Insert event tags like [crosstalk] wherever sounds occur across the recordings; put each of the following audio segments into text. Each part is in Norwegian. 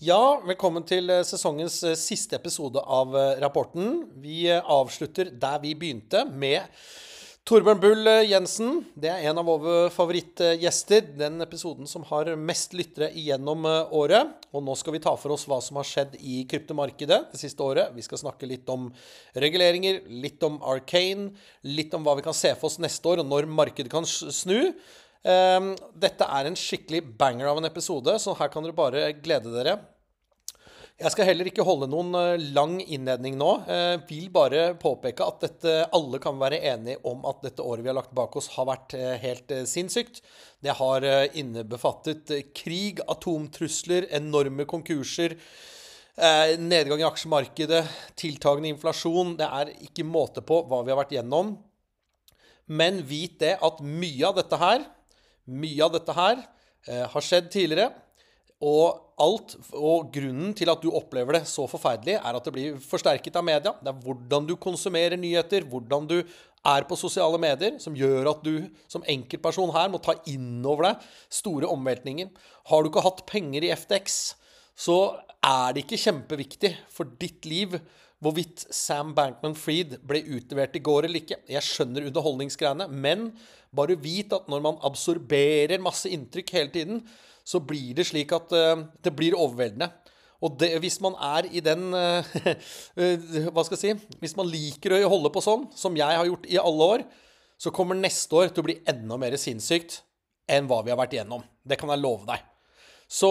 Ja, velkommen til eh, sesongens eh, siste episode av eh, rapporten. Vi avslutter der vi begynte, med Torbjørn Bull Jensen. Det er en av våre favorittgjester. Den episoden som har mest lyttere igjennom året. Og nå skal vi ta for oss hva som har skjedd i kryptomarkedet det siste året. Vi skal snakke litt om reguleringer, litt om Arcane, litt om hva vi kan se for oss neste år, og når markedet kan snu. Um, dette er en skikkelig banger av en episode, så her kan dere bare glede dere. Jeg skal heller ikke holde noen eh, lang innledning nå. Jeg vil bare påpeke at dette, alle kan være enige om at dette året vi har lagt bak oss, har vært eh, helt eh, sinnssykt. Det har eh, innebefattet eh, krig, atomtrusler, enorme konkurser. Eh, nedgang i aksjemarkedet, tiltagende inflasjon. Det er ikke måte på hva vi har vært gjennom. Men vit det at mye av dette her, mye av dette her eh, har skjedd tidligere. Og alt, og grunnen til at du opplever det så forferdelig, er at det blir forsterket av media. Det er hvordan du konsumerer nyheter, hvordan du er på sosiale medier, som gjør at du som enkeltperson her må ta inn over deg store omveltninger. Har du ikke hatt penger i FTX, så er det ikke kjempeviktig for ditt liv hvorvidt Sam Bankman-Fried ble utlevert i går eller ikke. Jeg skjønner underholdningsgreiene, men bare vit at når man absorberer masse inntrykk hele tiden, så blir det slik at uh, det blir overveldende. Og det, hvis man er i den uh, uh, [laughs] Hva skal jeg si? Hvis man liker å holde på sånn, som jeg har gjort i alle år, så kommer neste år til å bli enda mer sinnssykt enn hva vi har vært igjennom. Det kan jeg love deg. Så,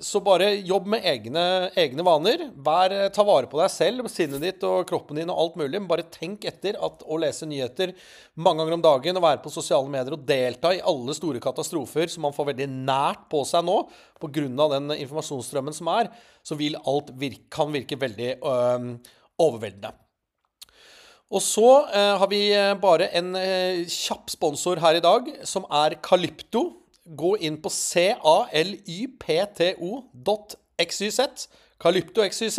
så bare jobb med egne, egne vaner. Vær, ta vare på deg selv, sinnet ditt og kroppen din og alt mulig. Men bare tenk etter at å lese nyheter mange ganger om dagen og være på sosiale medier og delta i alle store katastrofer som man får veldig nært på seg nå pga. den informasjonsstrømmen som er, så vil alt virke, kan virke veldig øh, overveldende. Og så eh, har vi bare en eh, kjapp sponsor her i dag, som er Calypto. Gå inn på calypto.xyz, Calypto.xyz,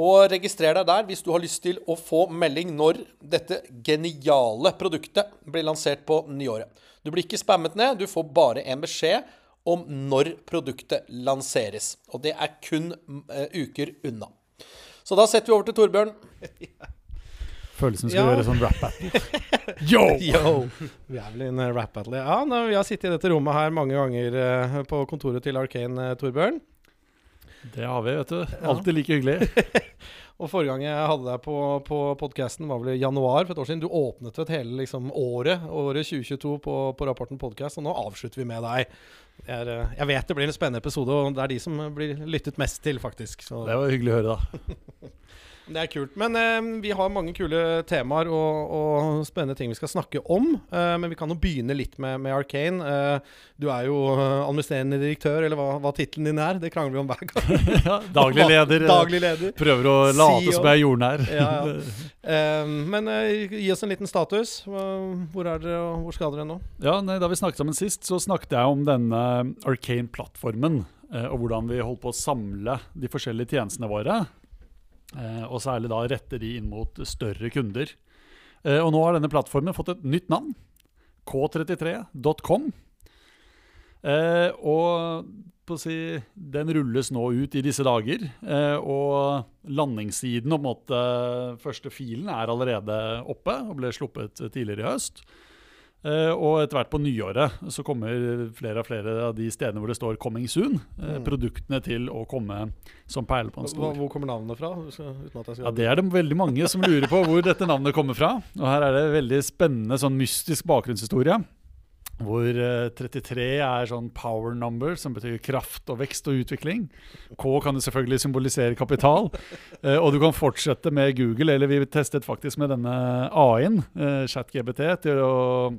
og registrer deg der hvis du har lyst til å få melding når dette geniale produktet blir lansert på nyåret. Du blir ikke spammet ned, du får bare en beskjed om når produktet lanseres. Og det er kun eh, uker unna. Så da setter vi over til Torbjørn. [laughs] Føles som vi skulle Ja. gjøre sånn rap battle. [laughs] Yo! Yo! Vi er vel i en eh, rap battle. Ja, nå, vi har sittet i dette rommet her mange ganger eh, på kontoret til Arcane, eh, Torbjørn. Det har vi, vet du. Alltid like hyggelig. [laughs] Og forrige gang jeg hadde deg på, på podkasten, var vel i januar for et år siden. Du åpnet vet hele liksom, året, året 2022 på, på Rapporten podkast, og nå avslutter vi med deg. Jeg, er, jeg vet det blir en spennende episode, og det er de som blir lyttet mest til, faktisk. Så Det var hyggelig å høre, da. [laughs] det er kult. Men eh, vi har mange kule temaer og, og spennende ting vi skal snakke om. Eh, men vi kan jo begynne litt med, med Arcane. Eh, du er jo eh, administrerende direktør, eller hva, hva tittelen din er. Det krangler vi om hver gang. [laughs] Ja, daglig leder. eh, Daglig leder. Prøver å late CEO. som jeg er jordnær. Ja, ja. [laughs] Eh, men gi oss en liten status. Hvor er dere, og hvor skal dere nå? Ja, nei, Da vi snakket sammen sist, så snakket jeg om denne Arcane-plattformen. Og hvordan vi holdt på å samle de forskjellige tjenestene våre. Eh, Og særlig da rette de inn mot større kunder. Eh, Og nå har denne plattformen fått et nytt navn. K33.com. Eh, og si, den rulles nå ut i disse dager. Og landingssiden, og på en måte, første filen, er allerede oppe og ble sluppet tidligere i høst. Eh, og etter hvert på nyåret så kommer flere og flere av de stedene hvor det står 'coming soon', uh, Mm. produktene til å komme som perler på en stol. hvor kommer navnet fra? Ja, Det er det veldig mange som lurer på hvor dette navnet kommer fra. Og her er det veldig spennende sånn mystisk bakgrunnshistorie. Hvor uh, 33 er sånn power number, som betyr kraft og vekst og utvikling. K kan jo selvfølgelig symbolisere kapital. Eh, og du kan fortsette med Google, eller vi testet faktisk med denne AI-en, eh, ChatGBT, til å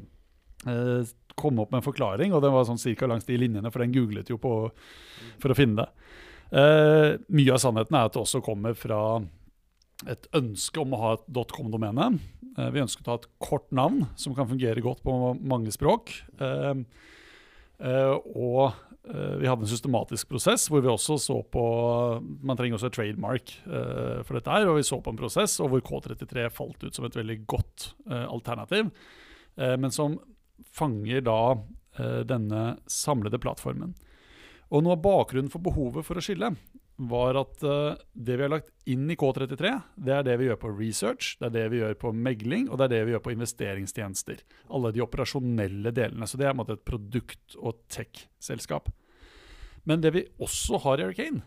eh, komme opp med en forklaring. Og den var sånn cirka langs de linjene, for den googlet jo på for å finne det. Eh, mye av sannheten er at det også kommer fra et ønske om å ha et .com-domene. Eh, vi ønsket å ha et kort navn som kan fungere godt på mange språk. Eh, eh, og eh, vi hadde en systematisk prosess hvor vi også så på Man trenger også et trademark for dette her, og vi så på en prosess og hvor K33 falt ut som et veldig godt alternativ, men som fanger da eh, denne samlede plattformen. Og noe av bakgrunnen for behovet for å skille var at eh, det vi har lagt inn i K33, det er det vi gjør på research, det er det vi gjør på megling, og det er det vi gjør på investeringstjenester. Alle de operasjonelle delene. Så det er en måte et produkt- og tech-selskap. Men det vi også har i Hurricane,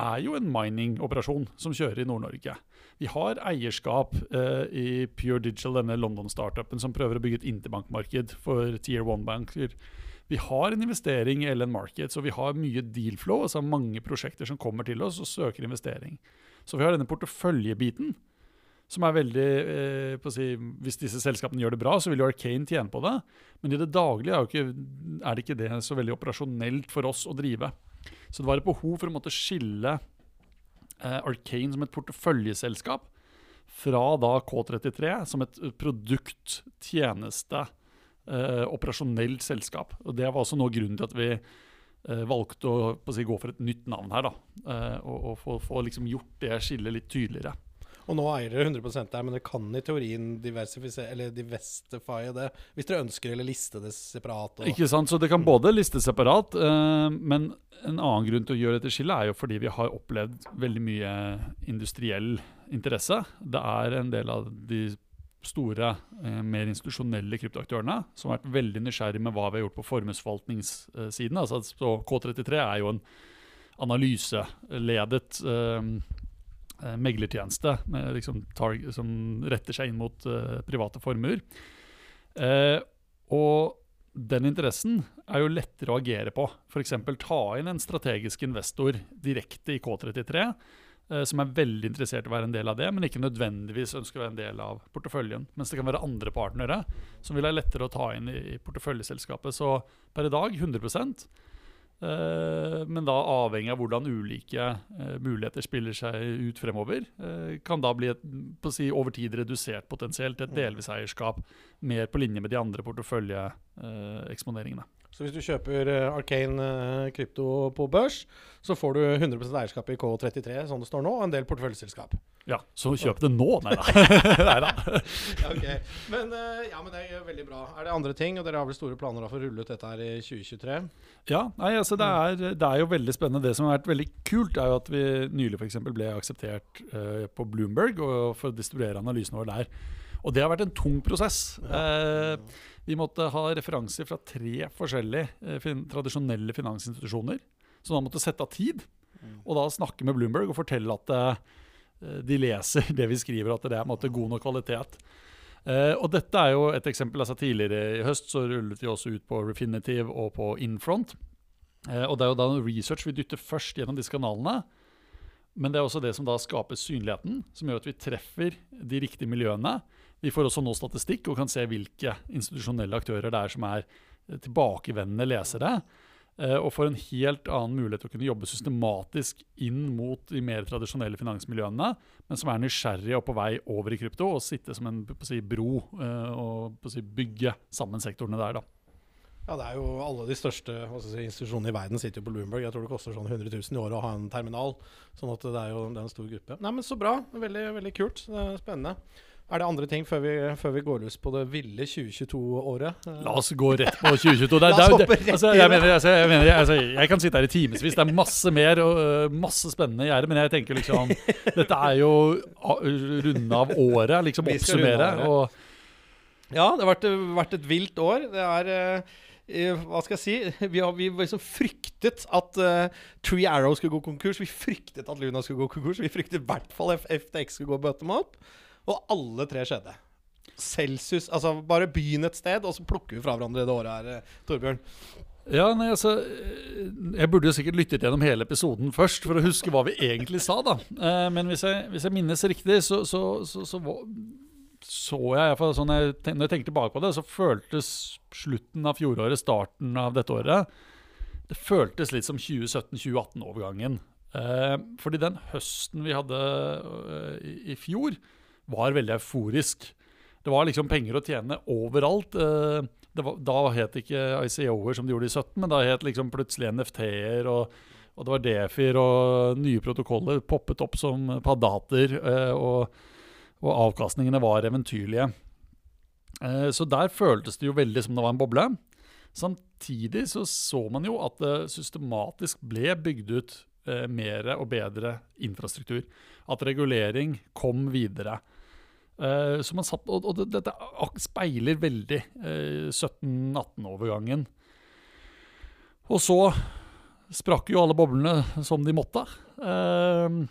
er jo en mining-operasjon som kjører i Nord-Norge. Vi har eierskap eh, i Pure Digital, denne London-startupen som prøver å bygge et interbankmarked for tier one-banker. Vi har en investering i LN Markets, og vi har mye deal flow, altså mange prosjekter som kommer til oss og søker investering. Så vi har denne porteføljebiten, som er veldig eh, si, Hvis disse selskapene gjør det bra, så vil jo Arcane tjene på det. Men i det daglige er, ikke, er det ikke det så veldig operasjonelt for oss å drive. Så det var et behov for å måtte skille Arcane som et porteføljeselskap fra da K33 som et produkt, tjeneste, eh, operasjonelt selskap. Og Det var også noe grunnen til at vi eh, valgte å, å si, gå for et nytt navn her. da, eh, Og, og få, få liksom gjort det skillet litt tydeligere. Og nå eier dere 100 der, men dere kan i teorien divestify det hvis dere ønsker, eller liste det separat. Og... Ikke sant, Så det kan både listes separat, eh, men en annen grunn til å gjøre dette skillet er jo fordi vi har opplevd veldig mye industriell interesse. Det er en del av de store, eh, mer institusjonelle kryptoaktørene som har vært veldig nysgjerrig med hva vi har gjort på formuesforvaltningssiden. Altså, så K33 er jo en analyseledet eh, meglertjeneste med liksom som retter seg inn mot eh, private formuer. Eh, og den interessen er jo lettere å agere på. F.eks. ta inn en strategisk investor direkte i K33, eh, som er veldig interessert i å være en del av det, men ikke nødvendigvis ønsker å være en del av porteføljen. Mens det kan være andre partnere som vil ha lettere å ta inn i, porteføljeselskapet. Så per i dag 100 Eh, men da avhengig av hvordan ulike eh, muligheter spiller seg ut fremover, eh, kan da bli et, si, over tid redusert potensielt et delvis eierskap mer på linje med de andre porteføljeeksponeringene. Så hvis du kjøper eh, Arcane eh, krypto på børs, så får du 100% eierskap i K33, sånn det står nå, og en del porteføljeselskap. Ja, så kjøp det nå! Nei da. [laughs] Neida. [laughs] Ja, ok. Men, eh, ja, men det er veldig bra. Er det andre ting? Og dere har vel store planer for å rulle ut dette her i 2023? Ja, nei, altså det er, det er jo veldig spennende. Det som har vært veldig kult, er jo at vi nylig for eksempel ble akseptert uh, på Bloomberg og for å distribuere analysene våre der. Og det har vært en tung prosess. Eh, vi måtte ha referanser fra tre forskjellige eh, fin tradisjonelle finansinstitusjoner. som da måtte sette av tid, og da snakke med Bloomberg og fortelle at eh, de leser [laughs] det vi skriver, at det er måte god nok kvalitet. Uh, og dette er jo et eksempel. altså Tidligere i høst så rullet vi også ut på Refinitiv og på Infront. Uh, og det er jo da research vi dytter først gjennom disse kanalene. Men det er også det som da skaper synligheten, som gjør at vi treffer de riktige miljøene. Vi får også nå statistikk og kan se hvilke institusjonelle aktører det er som er eh, tilbakevendende lesere. eh, Og får en helt annen mulighet til å kunne jobbe systematisk inn mot de mer tradisjonelle finansmiljøene, men som er nysgjerrige og på vei over i krypto, og sitte som en si, bro eh, og si, bygge sammen sektorene der. da. Ja, det er jo alle de største si, institusjonene i verden sitter jo på Bloomberg. Jeg tror det koster sånn 100 000 i året å ha en terminal. Sånn at det er jo det er en stor gruppe. Nei, men så bra. Veldig, veldig kult. Spennende. Er det andre ting før vi, før vi går løs på det ville 2022-året? La oss gå rett på 2022. Det, er- [laughs] La oss hoppe rett altså, jeg, mener, altså, jeg, mener, altså, jeg kan sitte her i timevis. Det er masse mer og øh, masse spennende i gjerdet, men jeg tenker liksom [laughs] Dette er jo runde av året, liksom oppsummere. Og Ja, det har vært, vært et vilt år. Det er eh, eh, Hva skal jeg si? Vi har vi liksom fryktet at uh, Tree Arrow skulle gå konkurs. Vi fryktet at Luna skulle gå konkurs. Vi fryktet i hvert fall FTX skulle gå bottom up. Og alle tre skjedde. Celsius Altså, bare begynn et sted, og så plukker vi fra hverandre det året her, eh, Torbjørn. ja, nei, altså øh, Jeg burde jo sikkert lyttet gjennom hele episoden først for å huske hva vi egentlig sa, da. Eh, men hvis jeg, hvis jeg minnes riktig, så, så, så, så, så jeg iallfall sånn jeg, Når jeg tenker tilbake på det, så føltes slutten av fjoråret, starten av dette året Det føltes litt som 2017-2018-overgangen. Eh, fordi den høsten vi hadde i, i fjor, var veldig euforisk. Det var liksom penger å tjene overalt. Eh, det var, da het ikke ICO-er som de gjorde i 17, men da het liksom plutselig NFT-er, og, og det var DeFi-er, og nye protokoller poppet opp som paddater, eh, og, og avkastningene var eventyrlige. Eh, så der føltes det jo veldig som det var en boble. Samtidig så så man jo at det systematisk ble bygd ut mer og bedre infrastruktur. At regulering kom videre. Eh, man satt, og, og dette speiler veldig uh, 17-18-overgangen. Og så sprakk jo alle boblene som de måtte. Uh,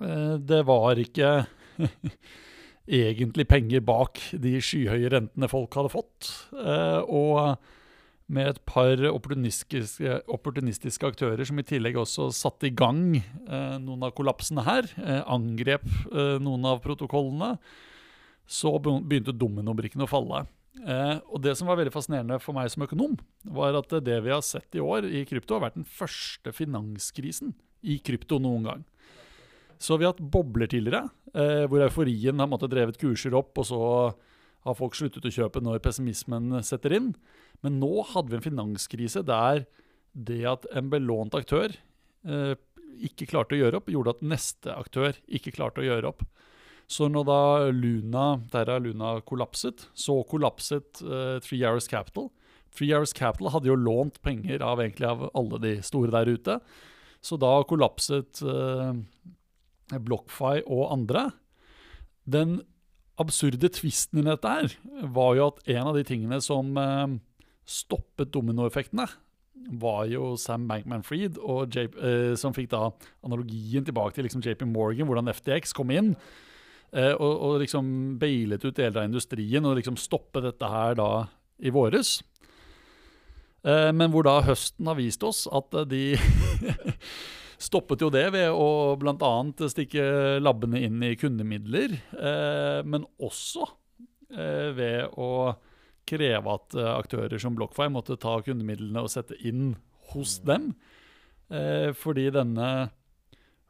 eh, det var ikke [laughs] egentlig penger bak de skyhøye rentene folk hadde fått. Eh, og med et par opportunistiske, opportunistiske aktører som i tillegg også satte i gang eh, noen av kollapsene her, eh, angrep eh, noen av protokollene, så begynte dominobrikkene å falle. Eh, og Det som var veldig fascinerende for meg som økonom, var at det vi har sett i år i krypto, har vært den første finanskrisen i krypto noen gang. Så vi har hatt bobler tidligere, eh, hvor euforien har måttet drevet kurser opp, og så har folk sluttet å kjøpe når pessimismen setter inn. Men nå hadde vi en finanskrise der det at en belånt aktør eh, ikke klarte å gjøre opp, gjorde at neste aktør ikke klarte å gjøre opp. Så når da Luna, Terra Luna kollapset, så kollapset eh, Three Hours Capital. Three Hours Capital hadde jo lånt penger av egentlig av alle de store der ute. Så da kollapset eh, BlockFi og andre. Den absurde tvisten i dette her var jo at en av de tingene som eh, stoppet dominoeffektene, var jo Sam Bankman-Fried, eh, som fikk da analogien tilbake til liksom JP Morgan, hvordan FTX kom inn. eh, og, og liksom bailet ut deler av industrien og liksom stoppet dette her da i våres. Men hvor da høsten har vist oss at de [laughs] stoppet jo det ved å bl.a. stikke labbene inn i kundemidler, eh, men også eh, ved å kreve at eh, aktører som BlockFi måtte ta kundemidlene og sette inn hos dem. Eh, fordi denne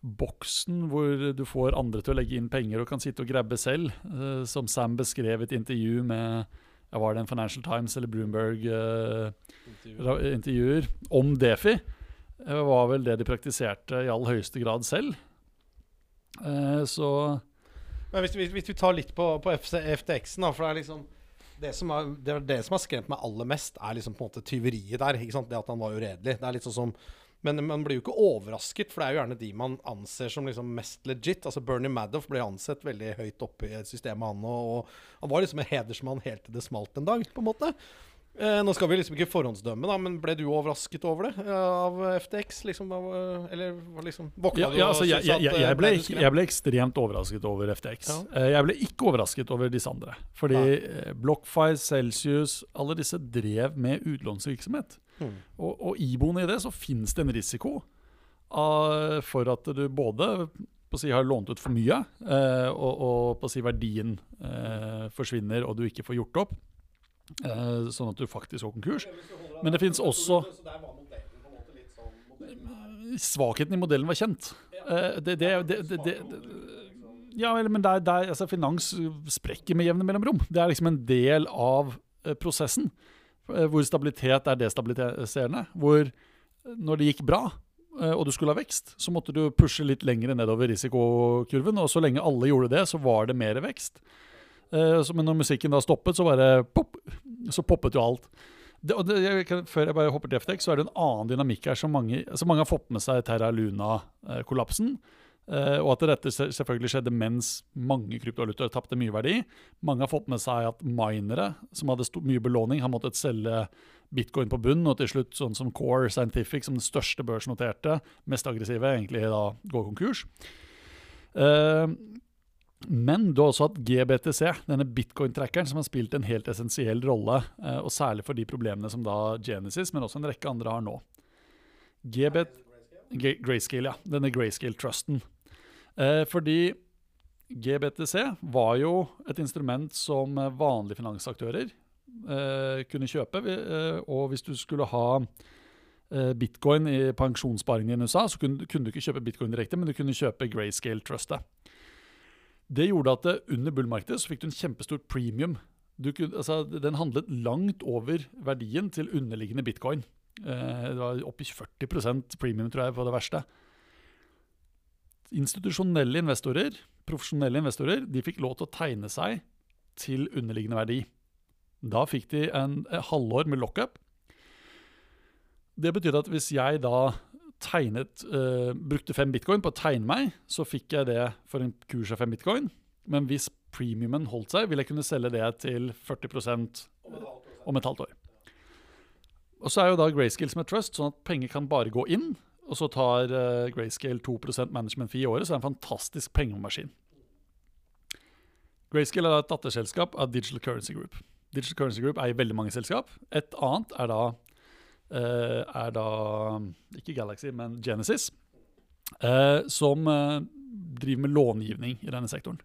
boksen hvor du får andre til å legge inn penger og kan sitte og grabbe selv, som Sam beskrev i et intervju med var det en Financial Times eller Bloomberg eh, ra- intervjuer om Defi, var vel det de praktiserte i all høyeste grad selv. Eh, så Men hvis, hvis, vi tar litt på, på FTX-en, da, for det er liksom det som, er, det det som har skremt meg aller mest, er liksom på en måte tyveriet der. Det at han var uredelig. Det er litt sånn som Men man blir jo ikke overrasket, for det er jo gjerne de man anser som liksom mest legit. Altså Bernie Madoff ble ansett veldig høyt oppe i systemet, han og, og han var liksom en hedersmann helt til det smalt en dag, på en måte. Eh, nå skal vi liksom ikke forhåndsdømme, da, men ble du overrasket over det? eh, av FTX? Liksom, av, eh, eller liksom Våkna ja, du ja, og altså, jeg, syntes jeg, at, jeg, eh, jeg, ble, jeg ble ekstremt overrasket over FTX. Ja. Eh, Jeg ble ikke overrasket over disse andre. Fordi Nei. BlockFi, Celsius, alle disse drev med utlånsvirksomhet. Hmm. Og, og iboende i det så finnes det en risiko av, for at du både si, har lånt ut for mye, eh, og, og si verdien eh, forsvinner og du ikke får gjort opp. Eh, sånn at du faktisk går konkurs. Men det finnes også Svakheten i modellen var kjent. Eh, det, det, det, ja, men der, der, altså, finans sprekker med jevne mellomrom. Det er liksom en del av eh, prosessen. hvor stabilitet er destabiliserende. Hvor når det gikk bra, og du skulle ha vekst, så måtte du pushe litt lenger nedover risikokurven. Og så lenge alle gjorde det, så var det mer vekst. Eh, men når musikken da stoppet, så bare pop, så poppet jo alt. Det, det, jeg, før jeg bare hopper til FTX, så er det en annen dynamikk her som mange, som mange har fått med seg Terra Luna-kollapsen. Eh, og at dette selvfølgelig skjedde mens mange kryptovalutaer tapte mye verdi. Mange har fått med seg at minere som hadde mye belåning, har måttet selge bitcoin på bunn, og til slutt sånn som Core Scientific, som den største børsnoterte, mest aggressive, egentlig da går konkurs. Eh, men du har også hatt GBTC, denne bitcoin-trackeren, som har spilt en helt essensiell rolle, eh, og særlig for de problemene som da Genesis, men også en rekke andre har nå. GBT Grayscale, ja. Denne Grayscale-trusten. Eh, fordi GBTC var jo et instrument som vanlige finansaktører eh, kunne kjøpe. Og hvis du skulle ha bitcoin i pensjonssparingen i USA, så kunne du ikke kjøpe bitcoin direkte, men du kunne kjøpe Grayscale-trustet. Det gjorde at det, under bullmarkedet så fikk du en kjempestor premium. Kunne, altså, den handlet langt over verdien til underliggende bitcoin. Eh, det var opp i 40% premium, tror jeg, på det verste. Institusjonelle investorer, profesjonelle investorer, de fikk lov til å tegne seg til underliggende verdi. Da fikk de en, en halvår med lockup, Det betyr at hvis jeg da tegnet uh, brukte fem bitcoin på å tegne meg, så fikk jeg det for en kurs av fem bitcoin. Men hvis premiumen holdt seg, ville jeg kunne selge det til 40% om et halvt år. Og så er jo da Grayscale som et trust, sånn at penger kan bare gå inn. Og så tar uh, Grayscale 2% management fee i året, så det er en fantastisk pengemaskin. Grayscale er et datterselskap av Digital Currency Group. Digital Currency Group eier veldig mange selskap. Et annet er da, er da ikke Galaxy, men Genesis, eh, som eh, driver med långivning i denne sektoren.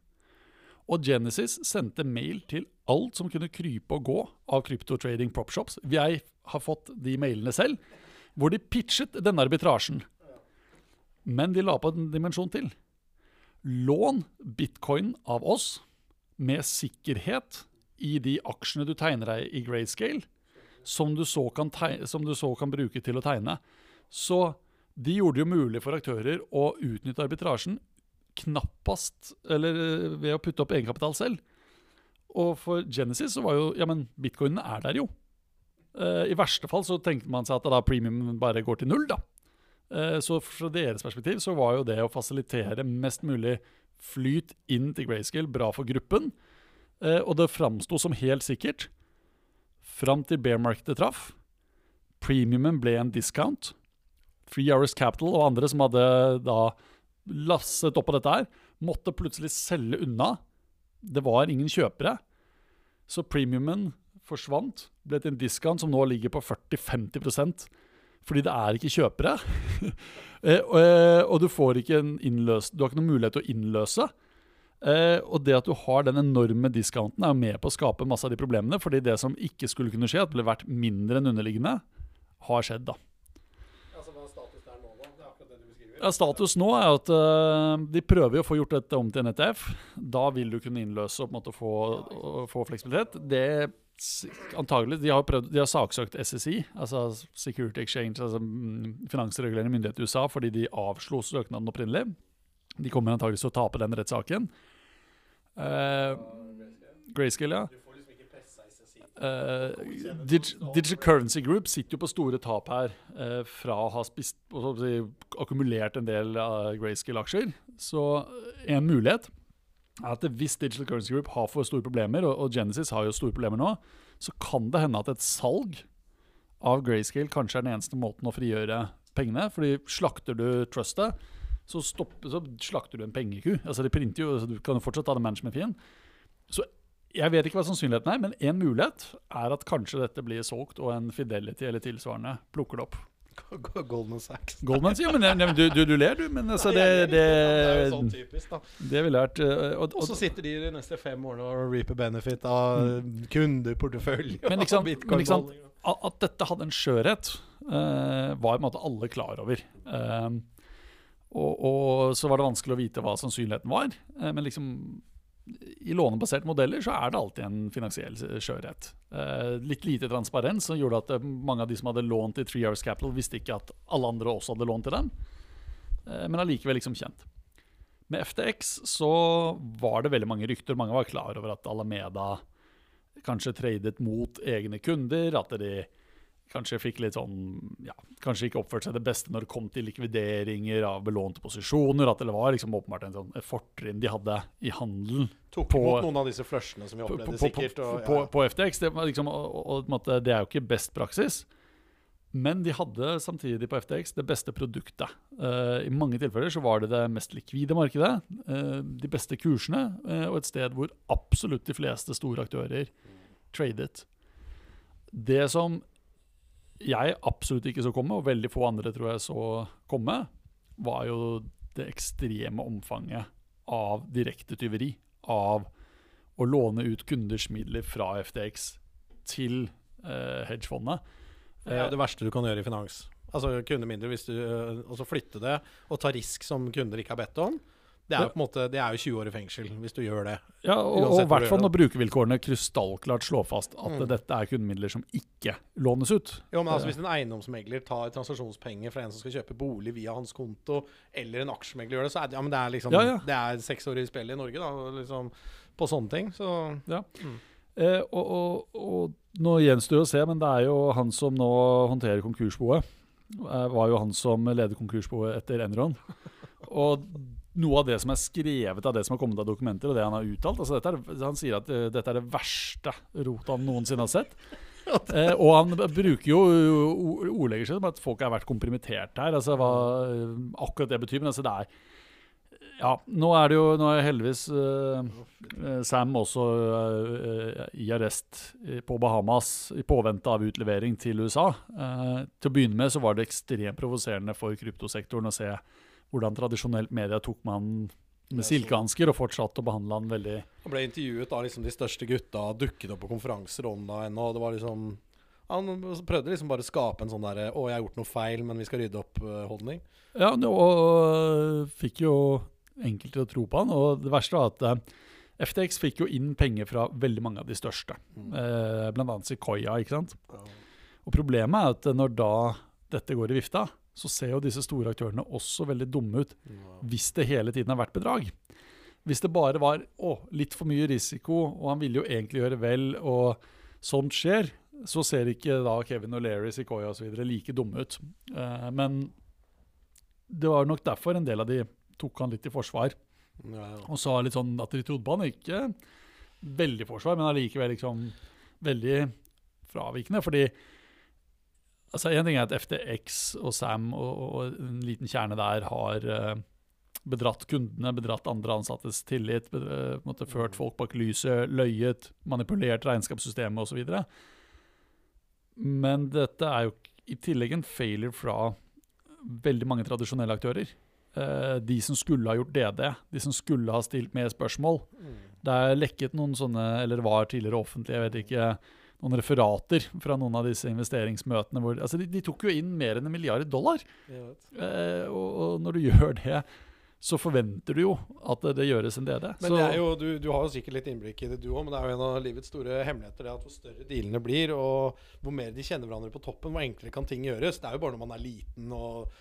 Og Genesis sendte mail til alt som kunne krype og gå av kryptotrading propshops. Jeg har fått de mailene selv, hvor de pitchet denne arbitrasjen. Men de la på en dimensjon til. Lån bitcoin av oss med sikkerhet i de aksjene du tegner deg i grayscale, som du tegne, som du så kan bruke til å tegne. Så de gjorde det jo mulig for aktører å utnytte arbitrasjen knappast Eller eh, ved å putte opp egenkapital selv. Og for Genesis så var jo Ja, men bitcoinene er der jo. Eh, I verste fall så tenkte man seg at da premium bare går til null, da. Eh, så fra deres perspektiv så var jo det å fasilitere mest mulig flyt inn til Grayscale bra for gruppen. Eh, og det framsto som helt sikkert fram til bear markedet traff. Premiumen ble en discount. Free Hours Capital og andre som hadde da lasset opp på dette her, måtte plutselig selge unna. Det var ingen kjøpere. Så premiumen forsvant, ble til en discount som nå ligger på 40-50% fordi det er ikke kjøpere. [laughs] Eh, og, og du får ikke en innløs, du har ikke noen mulighet til å innløse. Eh, og det at du har den enorme discounten, er jo med på å skape masse av de problemene. fordi det som ikke skulle kunne skje, at det ble vært mindre enn underliggende, har skjedd, da. Altså, hva er status der nå, da? Det er akkurat det du beskriver. Ja, status nå er at uh, de prøver å få gjort dette om til en ETF. Da vil du kunne innløse og på en måte få, og få fleksibilitet. Det antagelig, De har, prøvd, de har saksøkt SSI, altså Security Exchange, altså mm, finansregulerende myndighet i USA, fordi de avslo søknaden opprinnelig. De kommer antageligvis til å tape den rettssaken. Uh, Grayscale, ja. Uh, Digi, liksom ikke pressa SSI. Eh, Dig Digital Currency Group sitter jo på store tap her uh, fra å ha spist, så å si, akkumulert en del uh, Grayscale-aksjer. Så en mulighet er at hvis Digital Currency Group har for store problemer, og, og Genesis har jo store problemer nå, så kan det hende at et salg av Grayscale kanskje er den eneste måten å frigjøre pengene. fordi slakter du trustet, så, stopper, så slakter du en pengeku. Altså de printer jo, så Du kan jo fortsatt ta det management-fien. Så jeg vet ikke hva sannsynligheten er, men en mulighet er at kanskje dette blir solgt, og en Fidelity eller tilsvarende plukker det opp. Goldman Sachs. Goldman ja, men, men du, du, du ler, du. Men altså, det, det, det er jo sånn typisk, da. det ville vært eh, og, så sitter de de neste fem årene og reaper benefit av kundeportefølje. Men sant- men at dette hadde en skjørhet, uh, var på en måte alle klar over. Eh, og, og så var det vanskelig å vite hva sannsynligheten var. Eh, men liksom i lånebaserte modeller så er det alltid en finansiell skjørhet. Eh, litt lite transparens som gjorde at eh, mange av de som hadde lånt i Three Hours Capital, visste ikke at alle andre også hadde lånt til dem. Men allikevel liksom kjent. Med FTX så var det veldig mange rykter. Mange var klar over at Alameda kanskje tradet mot egne kunder. At de kanskje fikk litt sånn ja, Kanskje ikke oppførte seg det beste når det kom til likvideringer av belånte posisjoner. At det var liksom åpenbart en sånn, fortrinn de hadde i handelen Tok på- imot noen av disse flushene som vi opplevde, på, på, sikkert. Og, på, ja. på FTX. Det, liksom, og, og, det er jo ikke best praksis. Men de hadde samtidig på FTX det beste produktet. Uh, I mange tilfeller så var det det mest likvide markedet, uh, de beste kursene, uh, og et sted hvor absolutt de fleste store aktører tradet. Det som jeg absolutt ikke så komme, og veldig få andre tror jeg så komme, var jo det ekstreme omfanget av direkte tyveri. Av å låne ut kunders midler fra FTX til eh, hedgefondet. Det er det verste du kan gjøre i finans. Altså kunde mindre hvis du øh, Og så flytte det og ta risk som kunder ikke har bedt om. Det er jo på en måte Det er jo 20 år i fengsel hvis du gjør det. Ja, og, i hvert fall når brukervilkårene krystallklart slår fast at Mm. dette er kundemidler som ikke lånes ut. Jo, men altså Hvis en eiendomsmegler tar transaksjonspenger fra en som skal kjøpe bolig via hans konto, eller en aksjemegler gjør det, så er det, ja, men det er liksom Ja, ja. Det er seks år i spillet i Norge, da. Liksom, på sånne ting. Så Eh, og, og, og nå gjenstår det å se, men det er jo han som nå håndterer konkursboet, eh, var jo han som leder konkursboet etter Enron. [laughs] Og noe av det som er skrevet av det som har kommet av dokumenter, og det han har uttalt altså er, Han sier at uh, dette er det verste rotet han noensinne har sett. [laughs] Eh, og han bruker jo o- ordlegger seg som at folk har vært komprimitert her. Altså hva uh, akkurat det betyr. Men altså det er Ja, nå er det jo Nå er heldigvis uh, eh, Sam også eh, i arrest på Bahamas i påvente av utlevering til USA. Eh, til å begynne med så var det ekstremt provoserende for kryptosektoren å se hvordan tradisjonelt media tok med han med silkehansker og fortsatte å behandle han veldig Han ble intervjuet av liksom de største gutta, dukket opp på konferanser online, og det var liksom Han prøvde liksom bare å skape en sånn derre 'Å, jeg har gjort noe feil, men vi skal rydde opp'-holdning. Ja, og fikk jo enkelte til å tro på han. Og det verste var at eh, FTX fikk jo inn penger fra veldig mange av de største. Eh, blant annet Sequoia, ikke sant. Og problemet er at når da dette går i vifta, så ser jo disse store aktørene også veldig dumme ut hvis det hele tiden har vært bedrag. Hvis det bare var å, litt for mye risiko, og han ville jo egentlig gjøre vel, og sånt skjer, så ser ikke da Kevin O'Leary, Sequoia osv. like dumme ut. Eh, men det var nok derfor en del av de tok han litt i forsvar. Ja, ja. Og sa litt sånn at de trodde på han. Ikke veldig forsvar, men allikevel liksom veldig fravikende. Fordi altså En ting er at FTX og Sam og, og en liten kjerne der har eh, bedratt kundene, bedratt andre ansattes tillit, bedre, på ført folk bak lyset, løyet, manipulert regnskapssystemet osv. Men dette er jo i tillegg en failure fra veldig mange tradisjonelle aktører. Eh, de som skulle ha gjort DD, de som skulle ha stilt mer spørsmål. Det er lekket noen sånne, eller var tidligere offentlige, jeg vet ikke, noen referater fra noen av disse investeringsmøtene. Hvor, altså de, de tok jo inn mer enn en milliard dollar. Eh, og, og når du [laughs] gjør det, så forventer du jo at det, det gjøres en DD. Men så, jo, du, du har jo sikkert litt innblikk i det, du òg. Men det er jo en av livets store hemmeligheter det at hvor større dealene blir, og hvor mer de kjenner hverandre på toppen, hvor enklere kan ting gjøres. Det er jo bare når man er liten og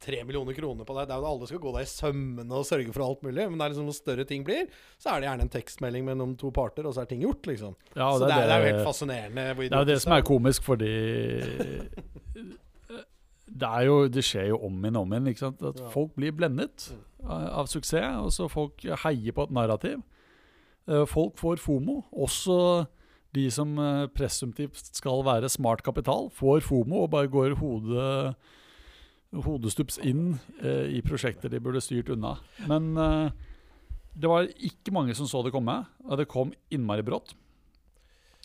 tre millioner kroner på deg. Det er jo da alle skal gå deg i sømmene og sørge for alt mulig. Men det er liksom hvor større ting blir, så er det gjerne en tekstmelding mellom to parter, og så er ting gjort, liksom. ja, så det er, det er jo helt fascinerende. Det er jo det som er komisk, fordi det, er jo, det skjer jo om igjen og om igjen. Ikke sant? At Ja. folk blir blendet av, av suksess, og så folk heier på et narrativ. Eh, Folk får FOMO. Også de som eh, presumptivt skal være smart kapital, får FOMO og bare går hodet hodestups inn eh, i prosjekter de burde styrt unna. Men eh, det var ikke mange som så det komme, og det kom innmari brått.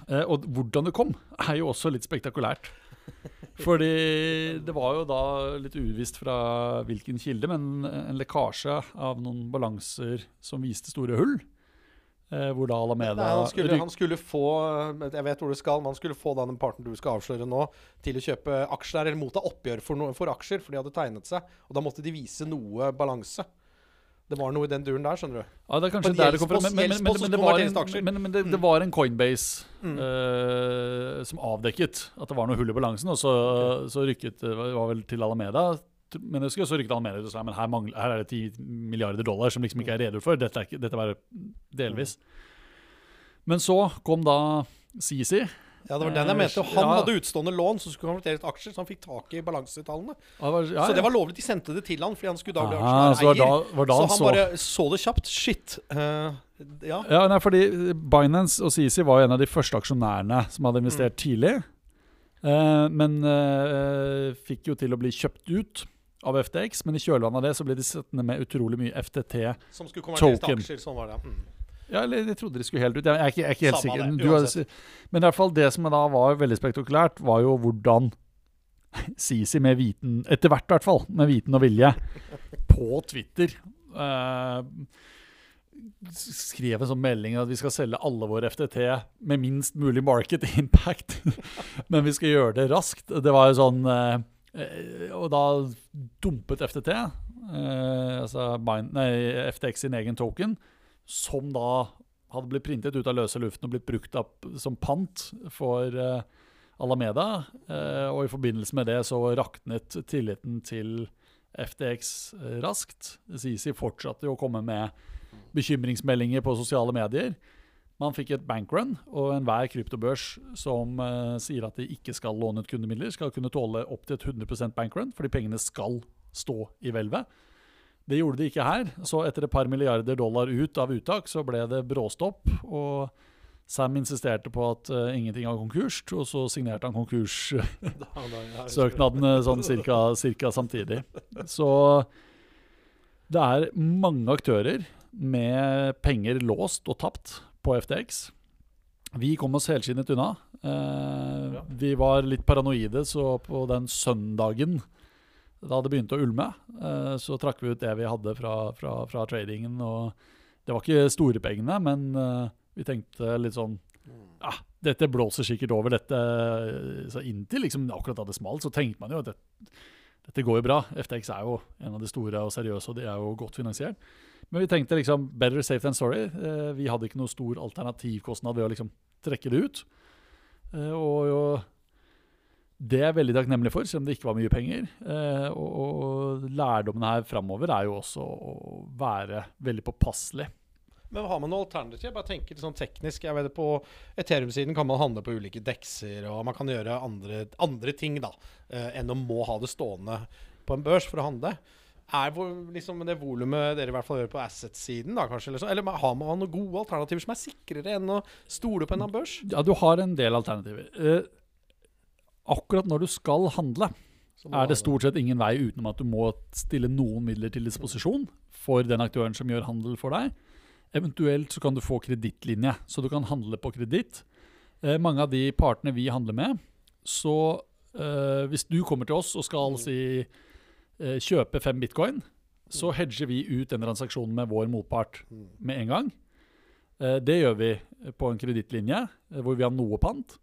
Eh, og hvordan det kom, er jo også litt spektakulært. Fordi det var jo da litt uvisst fra hvilken kilde, men en lekkasje av noen balanser som viste store hull. Eh, hvor da Alameda Nei, han, skulle, han skulle få Jeg vet hvor du skal, men han skulle få den parten du skal avsløre nå, til å kjøpe aksjer eller motta oppgjør for, no, for aksjer, for de hadde tegnet seg. Og da måtte de vise noe balanse. Det var noe i den duren der, skjønner du. Ja, det er kanskje der det kom fra. Men, men, men, men, det var en, men, men det, det Mm. var en Coinbase Mm. uh, som avdekket at det var noe hull i balansen, og så, så rykket det var var vel til Alameda. Men jeg husker, så rykket ut og sa men her, mangler, her er det 10 milliarder dollar som liksom ikke er redegjort for. Dette, er ikke, dette var delvis. Men så kom da Sisi. Ja, det var den jeg Eh, mente. og Han ja. hadde utstående lån som skulle konvertere til aksjer, så han fikk tak i balansetallene. Ja, det var- ja, Så det var lovlig. De sendte det til han fordi han skulle da bli Aha, så var da, aksjonær-eier. var da Så han han så bare så det kjapt. Shit. Uh, ja. Ja, nei, fordi Binance og Sisi var jo en av de første aksjonærene som hadde investert Mm. tidlig. Uh, men uh, fikk jo til å bli kjøpt ut av FTX. Men i kjølvannet av det så ble de sittende med utrolig mye FTT-token. Som skulle konverteres til aksjer. Sånn var det. Mm. Ja, eller de trodde de skulle helt ut. Jeg er ikke, jeg er ikke helt Samme sikker. det, har, men i hvert fall det som da var veldig spektakulært, var jo hvordan [laughs] Sisi med viten, etter hvert i hvert fall, med viten og vilje, [laughs] på Twitter uh, skrev en sånn melding at vi skal selge alle våre FTT med minst mulig market [laughs] impact, men vi skal gjøre det raskt. Det var jo sånn eh, Og da dumpet FTT, eh, altså Bind, nei, FTX sin egen token, som da hadde blitt printet ut av løse luften og blitt brukt opp som pant for eh, Alameda. Eh, og i forbindelse med det så raknet tilliten til FTX eh, raskt. Sisi fortsatte jo å komme med bekymringsmeldinger på sosiale medier. Man fikk et bankrun, og enhver kryptobørs som uh, sier at de ikke skal låne ut kundemidler, skal kunne tåle opptil et 100% bankrun, fordi pengene skal stå i hvelvet. Det gjorde de ikke her, så etter et par milliarder dollar ut av uttak, så ble det bråstopp. Og Sam insisterte på at uh, ingenting var konkurs, og så signerte han konkurssøknadene [laughs] [laughs] sånn cirka, cirka samtidig. Så det er mange aktører med penger låst og tapt på FTX. Vi kom oss helskinnet unna. Eh, vi var litt paranoide, så på den søndagen da det begynte å ulme, eh, så trakk vi ut det vi hadde fra, fra, fra tradingen. Og det var ikke store pengene, men eh, vi tenkte litt sånn ja, dette blåser sikkert over. Dette, så inntil liksom akkurat da det smalt, så tenkte man jo at det, dette går jo bra. FTX er jo en av de store og seriøse, og de er jo godt finansiert. Men vi tenkte liksom better safe than sorry. Eh, vi hadde ikke noe stor alternativkostnad ved å liksom trekke det ut. Eh, og, jo, det er jeg veldig takknemlig for, selv om det ikke var mye penger. Eh, og, lærdommen her framover er jo også å være veldig påpasselig. Men har man noe alternativ? Jeg bare tenker sånn teknisk. Jeg vet På Ethereum-siden kan man handle på ulike dekser, og man kan gjøre andre, andre ting da, enn å må ha det stående på en børs for å handle. Er hvor, liksom det volumet dere i hvert fall gjør på asset-siden, da kanskje? Eller, eller har man noen gode alternativer som er sikrere enn å stole på en annen børs? Ja, du har en del alternativer. Eh, akkurat når du skal handle, er det stort sett ingen vei utenom at du må stille noen midler til disposisjon for den aktøren som gjør handel for deg. Eventuelt så kan du få kredittlinje, så du kan handle på kreditt. Eh, mange av de partene vi handler med, så eh, hvis du kommer til oss og skal si eh, kjøpe fem bitcoin, så hedger vi ut den transaksjonen med vår motpart med en gang. Eh, det gjør vi på en kredittlinje eh, hvor vi har noe pant.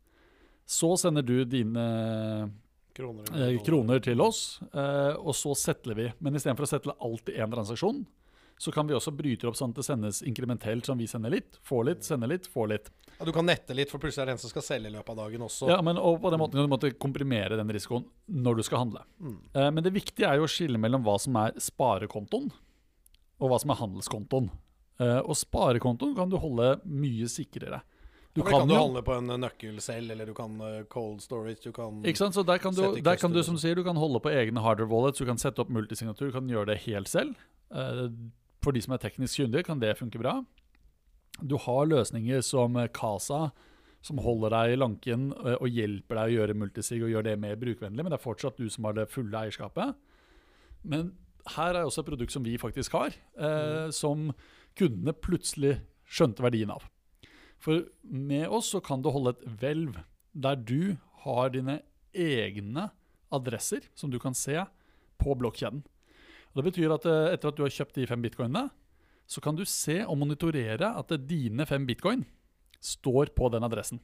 Så sender du dine Kroner, eh, kroner til oss, eh, og så settler vi. Men istedenfor å settle alt i én transaksjon, så kan vi også bryte opp sånn at det sendes inkrementelt, sånn vi sender litt, får litt, sender litt, får litt. Ja, du kan nette litt, for plutselig er det en som skal selge i løpet av dagen også. Ja, men og på den måten kan du måtte komprimere den risikoen når du skal handle. Mm. Eh, men det viktige er jo å skille mellom hva som er sparekontoen, og hva som er handelskontoen. Eh, og sparekontoen kan du holde mye sikrere. Du ja, kan, kan du handle på en nøkkel selv, eller du kan uh, cold storage. Du kan Ikke sant, så Der kan du, der kan du som sier, du kan holde på egne hardware wallets, du kan sette opp multisignatur, du kan gjøre det helt selv. For de som er teknisk kyndige, kan det funke bra. Du har løsninger som Casa, som holder deg i lanken eh, og hjelper deg å gjøre multisig og gjøre det mer brukvennlig, men det er fortsatt du som har det fulle eierskapet. Men her er også et produkt som vi faktisk har, eh, mm. som kundene plutselig skjønte verdien av. For med oss så kan du holde et hvelv der du har dine egne adresser som du kan se på blokkjeden. Og det betyr at eh, etter at du har kjøpt de fem bitcoinene, så kan du se og monitorere at dine fem bitcoin står på den adressen.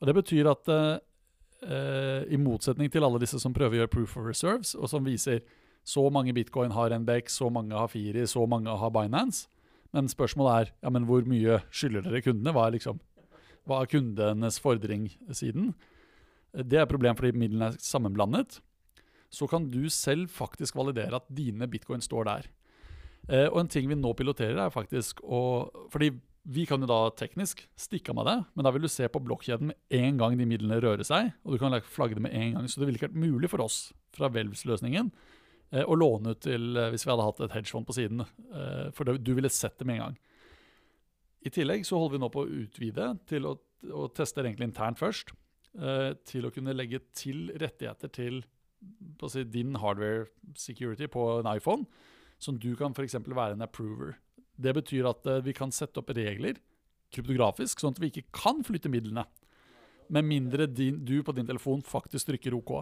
Og Det betyr at uh, i motsetning til alle disse som prøver å gjøre proof of reserves, og som viser så mange bitcoin har NBX, så mange har Firi, så mange har Binance, men spørsmålet er ja, men hvor mye skylder dere kundene? Hva er, liksom, hva er kundenes fordring siden? Det er et problem fordi midlene er sammenblandet så kan du selv faktisk validere at dine bitcoin står der. Eh, og en ting vi nå piloterer, er faktisk å Fordi vi kan jo da teknisk stikke av med det, men da vil du se på blokkjeden med en gang de midlene rører seg, og du kan flagge det med en gang. Så det ville ikke vært mulig for oss fra Welvs-løsningen eh, å låne ut til eh, hvis vi hadde hatt et hedgefond på siden. Eh, for det, du ville sett det med en gang. I tillegg så holder vi nå på å utvide til å, å teste egentlig internt først. Eh, til å kunne legge til rettigheter til si, din hardware security på en iPhone, som du kan f.eks. være en approver. Det betyr at uh, vi kan sette opp regler kryptografisk, sånn at vi ikke kan flytte midlene. Med mindre din, du på din telefon faktisk trykker OK.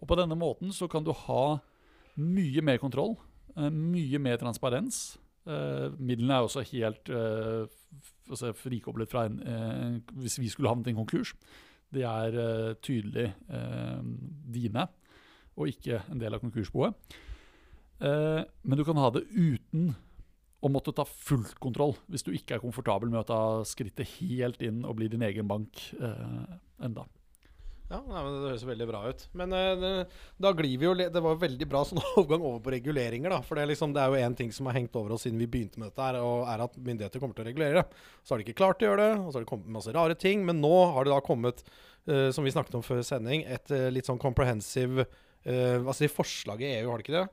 Og På denne måten så kan du ha mye mer kontroll, uh, mye mer transparens. Uh, midlene er også helt si, frikoblet fra en Hvis vi skulle havnet i en konkurs. De er tydelig dine og ikke en del av konkursboet. Eh, men du kan ha det uten å måtte ta fullt kontroll, hvis du ikke er komfortabel med å ta skrittet helt inn og bli din egen bank eh, enda. Ja, nei, Det høres veldig bra ut. Men eh, da glir vi jo Det var veldig bra [laughs] sånn overgang over på reguleringer. da For Det liksom, det er jo én ting som har hengt over oss siden vi begynte med dette, her, og er at myndigheter kommer til å regulere det. Så har de ikke klart å gjøre det, og så har det kommet masse rare ting. Men nå har det da kommet, eh, som vi snakket om før sending, et eh, litt sånn comprehensive uh, Hva forslaget i EU, har det ikke det?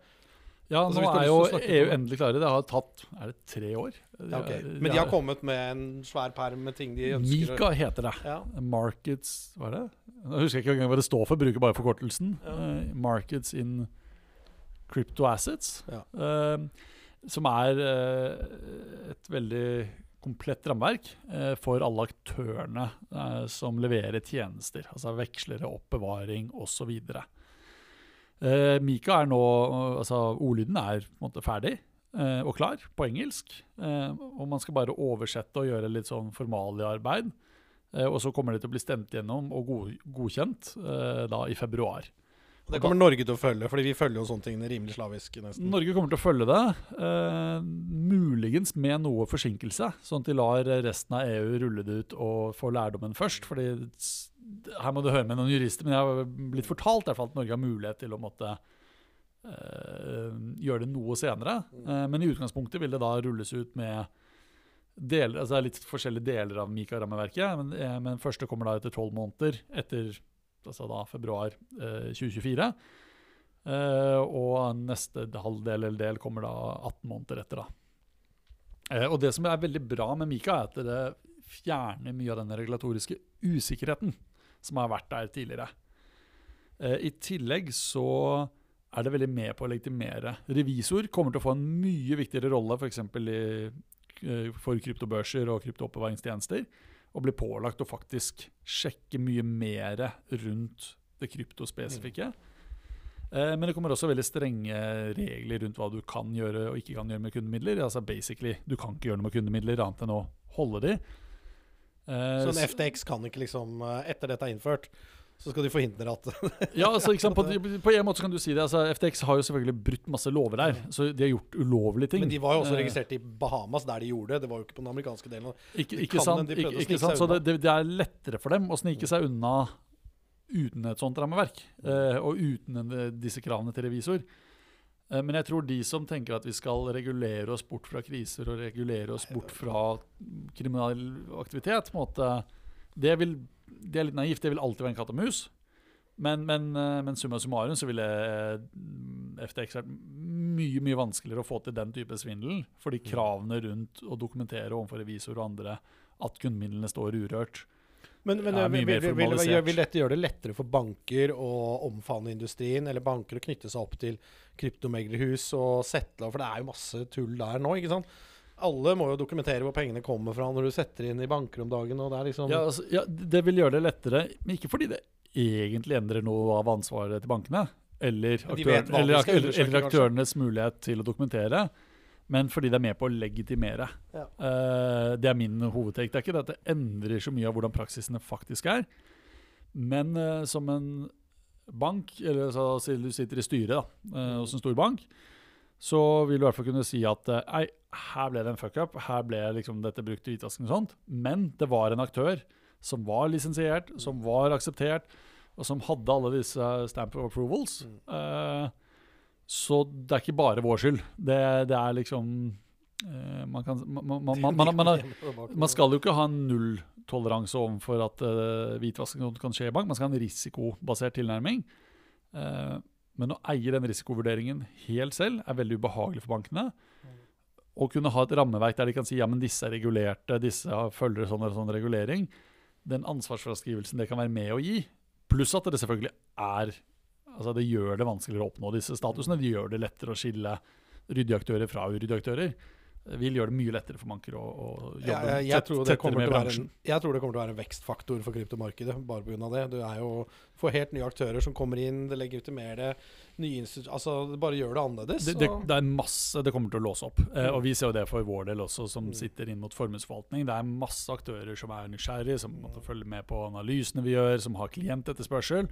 Ja, Altså, nå er jo EU det. endelig klare. Det har tatt er det tre år? Ja, okay. Men de har kommet med en svær perm med ting de ønsker Mika heter det. Ja. Markets Hva er det? Nå husker jeg ikke engang hva det står for, bruker bare forkortelsen. Ja. Uh, markets in crypto assets. Ja. Eh, som er uh, et veldig komplett rammeverk eh, for alle aktørene eh, som leverer tjenester. Altså vekslere, oppbevaring osv. Uh, Mika er nå Altså ordlyden er måte ferdig eh, og klar på engelsk. eh, og man skal bare oversette og gjøre litt sånn formaliearbeid. Og så kommer det til å bli stemt gjennom og god, godkjent eh, da i februar. Det kommer Norge til å følge, Fordi vi følger jo sånne ting rimelig slavisk. nesten. Norge kommer til å følge det, eh, muligens med noe forsinkelse. Sånn at de lar resten av EU rulle det ut og få lærdommen først. fordi her må du høre med noen jurister, men jeg har blitt fortalt i hvert fall at Norge har mulighet til å måtte eh, gjøre det noe senere. Eh, men i utgangspunktet vil det da rulles ut med deler, altså det er litt forskjellige deler av Mika-rammeverket. Men, eh, men første kommer da etter tolv måneder, etter altså da februar eh, 2024. Uh, og neste halvdel eller del kommer da 18 måneder etter. da. Uh, og Det som er veldig bra med Mika, er at det fjerner mye av den regulatoriske usikkerheten som har vært der tidligere. Eh, I tillegg så er det veldig med på å legitimere. Revisor kommer til å få en mye viktigere rolle f.eks. Uh, for kryptobørser og kryptooppbevaringstjenester. Og blir pålagt å faktisk sjekke mye mer rundt det kryptospesifikke. Mm. men det kommer også veldig strenge regler rundt hva du kan gjøre og ikke kan gjøre med kundemidler. Altså basically, Du kan ikke gjøre noe med kundemidler annet enn å holde de. Eh, Så en FTX kan ikke liksom eh, Etter dette er innført, så skal de forhindre at [laughs] ja, altså, ikke? På, på en måte kan du si det. Altså, FTX har jo selvfølgelig brutt masse lover der. Så de har gjort ulovlige ting. Men de var jo også Eh, registrert i Bahamas, der de gjorde det. Det var jo ikke på den amerikanske delen. Ikke, ikke kan sant? de Ikke, ikke sant? Så det, det, er lettere for dem å snike seg unna uten et sånt rammeverk. Eh, og uten disse kravene til revisor. Eh, men jeg tror de som tenker at vi skal regulere oss bort fra kriser og regulere oss bort fra kriminell aktivitet, måte, det, vil, det er litt naivt. Det vil alltid være en katt og mus. Men, men, eh, men summa summarum så ville eh, FTX vært mye mye vanskeligere å få til den type svindel. Fordi kravene rundt å dokumentere overfor revisor og andre at kundemidlene står urørt. Men, men Ja, vil, vil, vil, vil, dette gjøre det lettere for banker å omfavne industrien, eller banker å knytte seg opp til kryptomeglerhus og settle? For det er jo masse tull der nå, ikke sant? Alle må jo dokumentere hvor pengene kommer fra når du setter inn i banker om dagen. og det er liksom... Ja, altså, ja, det vil gjøre det lettere, men ikke fordi det egentlig endrer noe av ansvaret til bankene. Eller, Men aktør, vet hva de eller, eller, eller aktørenes mulighet til å dokumentere. Men fordi det er med på å legitimere. Ja. Uh, det er min hovedtek. Det er ikke det at det endrer så mye av hvordan praksisene faktisk er. Men uh, som en bank, eller så, så du sitter i styret da, uh, hos en stor bank, så vil du i hvert fall kunne si at nei, Ei, her ble det en fuck-up. Her ble liksom dette brukt til hvitvasking og sånt. Men det var en aktør som var lisensiert, som var akseptert, og som hadde alle disse stamp approvals. Eh, så det er ikke bare vår skyld. Det, det er liksom eh, Man kan man, man, man, [laughs] skal jo ikke ha nulltoleranse overfor at uh, hvitvasking kan skje i bank. Man skal ha en risikobasert tilnærming. Uh, men å eie den risikovurderingen helt selv er veldig ubehagelig for bankene. Å kunne ha et rammeverk der de kan si ja, men disse er regulerte, disse følger sånn og sånn regulering. Den ansvarsfraskrivelsen det kan være med å gi, pluss at det selvfølgelig er Altså Det gjør det vanskeligere å oppnå disse statusene. Det gjør det lettere å skille ryddige aktører fra uryddige aktører. Det vil gjøre det mye lettere for banker å, å jobbe Ja, jeg, jeg, tror tettere med bransjen. en, jeg tror det kommer til å være en vekstfaktor for kryptomarkedet bare på grunn av det. Du er jo får helt nye aktører som kommer inn, det legitimerer det. Nye altså, det bare gjør det annerledes. Det, det, det er masse det kommer til å låse opp. Eh, og vi ser jo det for vår del også, som Mm. sitter inn mot formuesforvaltning. Det er masse aktører som er nysgjerrige, som måtte følge med på analysene vi gjør, som har klientetterspørsel,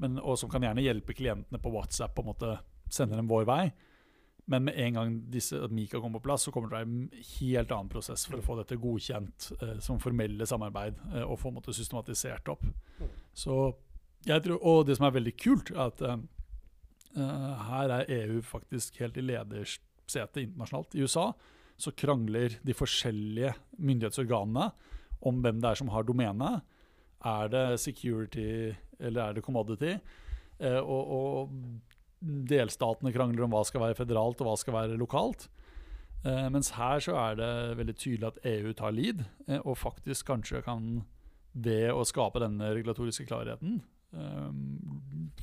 men, og som kan gjerne hjelpe klientene på WhatsApp og måte sende dem vår vei. Men med en gang disse, at Mika kommer på plass, så kommer det til en helt annen prosess for å få dette godkjent eh, som formelle samarbeid, eh, og få en måte systematisert opp. Så Jeg tror, og det som er veldig kult, er at eh, eh, her er EU faktisk helt i ledersetet internasjonalt. I USA så krangler de forskjellige myndighetsorganene om hvem det er som har domenet. Er det security eller er det commodity? Eh, og, og delstatene krangler om hva skal være federalt og hva skal være lokalt. Eh, mens her så er det veldig tydelig at EU tar lead, eh, og faktisk kanskje kan det å skape denne regulatoriske klarheten eh,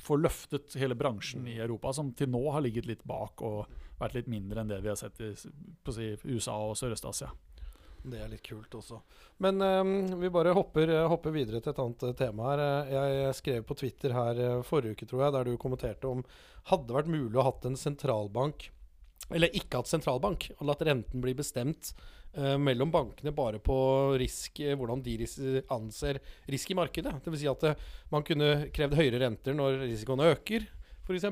få løftet hele bransjen i Europa, som til nå har ligget litt bak og vært litt mindre enn det vi har sett i si, USA og Sørøst-Asia. Det er litt kult også. Men um, vi bare hopper, eh, hopper videre til et annet eh, tema her. Eh, Jeg skrev på Twitter her forrige uke, tror jeg, der du kommenterte om hadde det vært mulig å hatt en sentralbank eller ikke hatt sentralbank, og latt renten bli bestemt uh, mellom bankene bare på risk, hvordan de ris anser risk i markedet. Dvs. Si at man kunne krevd høyere renter når risikoen øker, f.eks.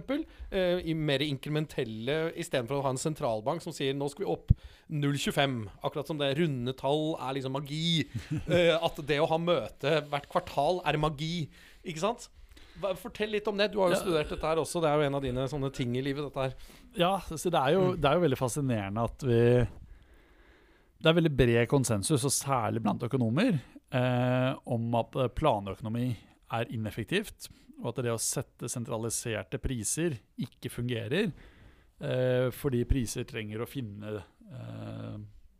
Uh, I mer inkrementelle istedenfor å ha en sentralbank som sier nå skal vi opp 0,25. Akkurat som det runde tall er liksom magi. [laughs] Eh, at det å ha møte hvert kvartal er magi. Ikke sant? Fortell litt om det. Du har jo Ja. studert dette her også. Det er jo en av dine sånne ting i livet. dette her Ja, så det er, jo, det er jo veldig fascinerende at vi Det er veldig bred konsensus, og særlig blant økonomer, eh, om at eh, planøkonomi er ineffektivt, og at det å sette sentraliserte priser ikke fungerer, eh, fordi priser trenger å finne eh,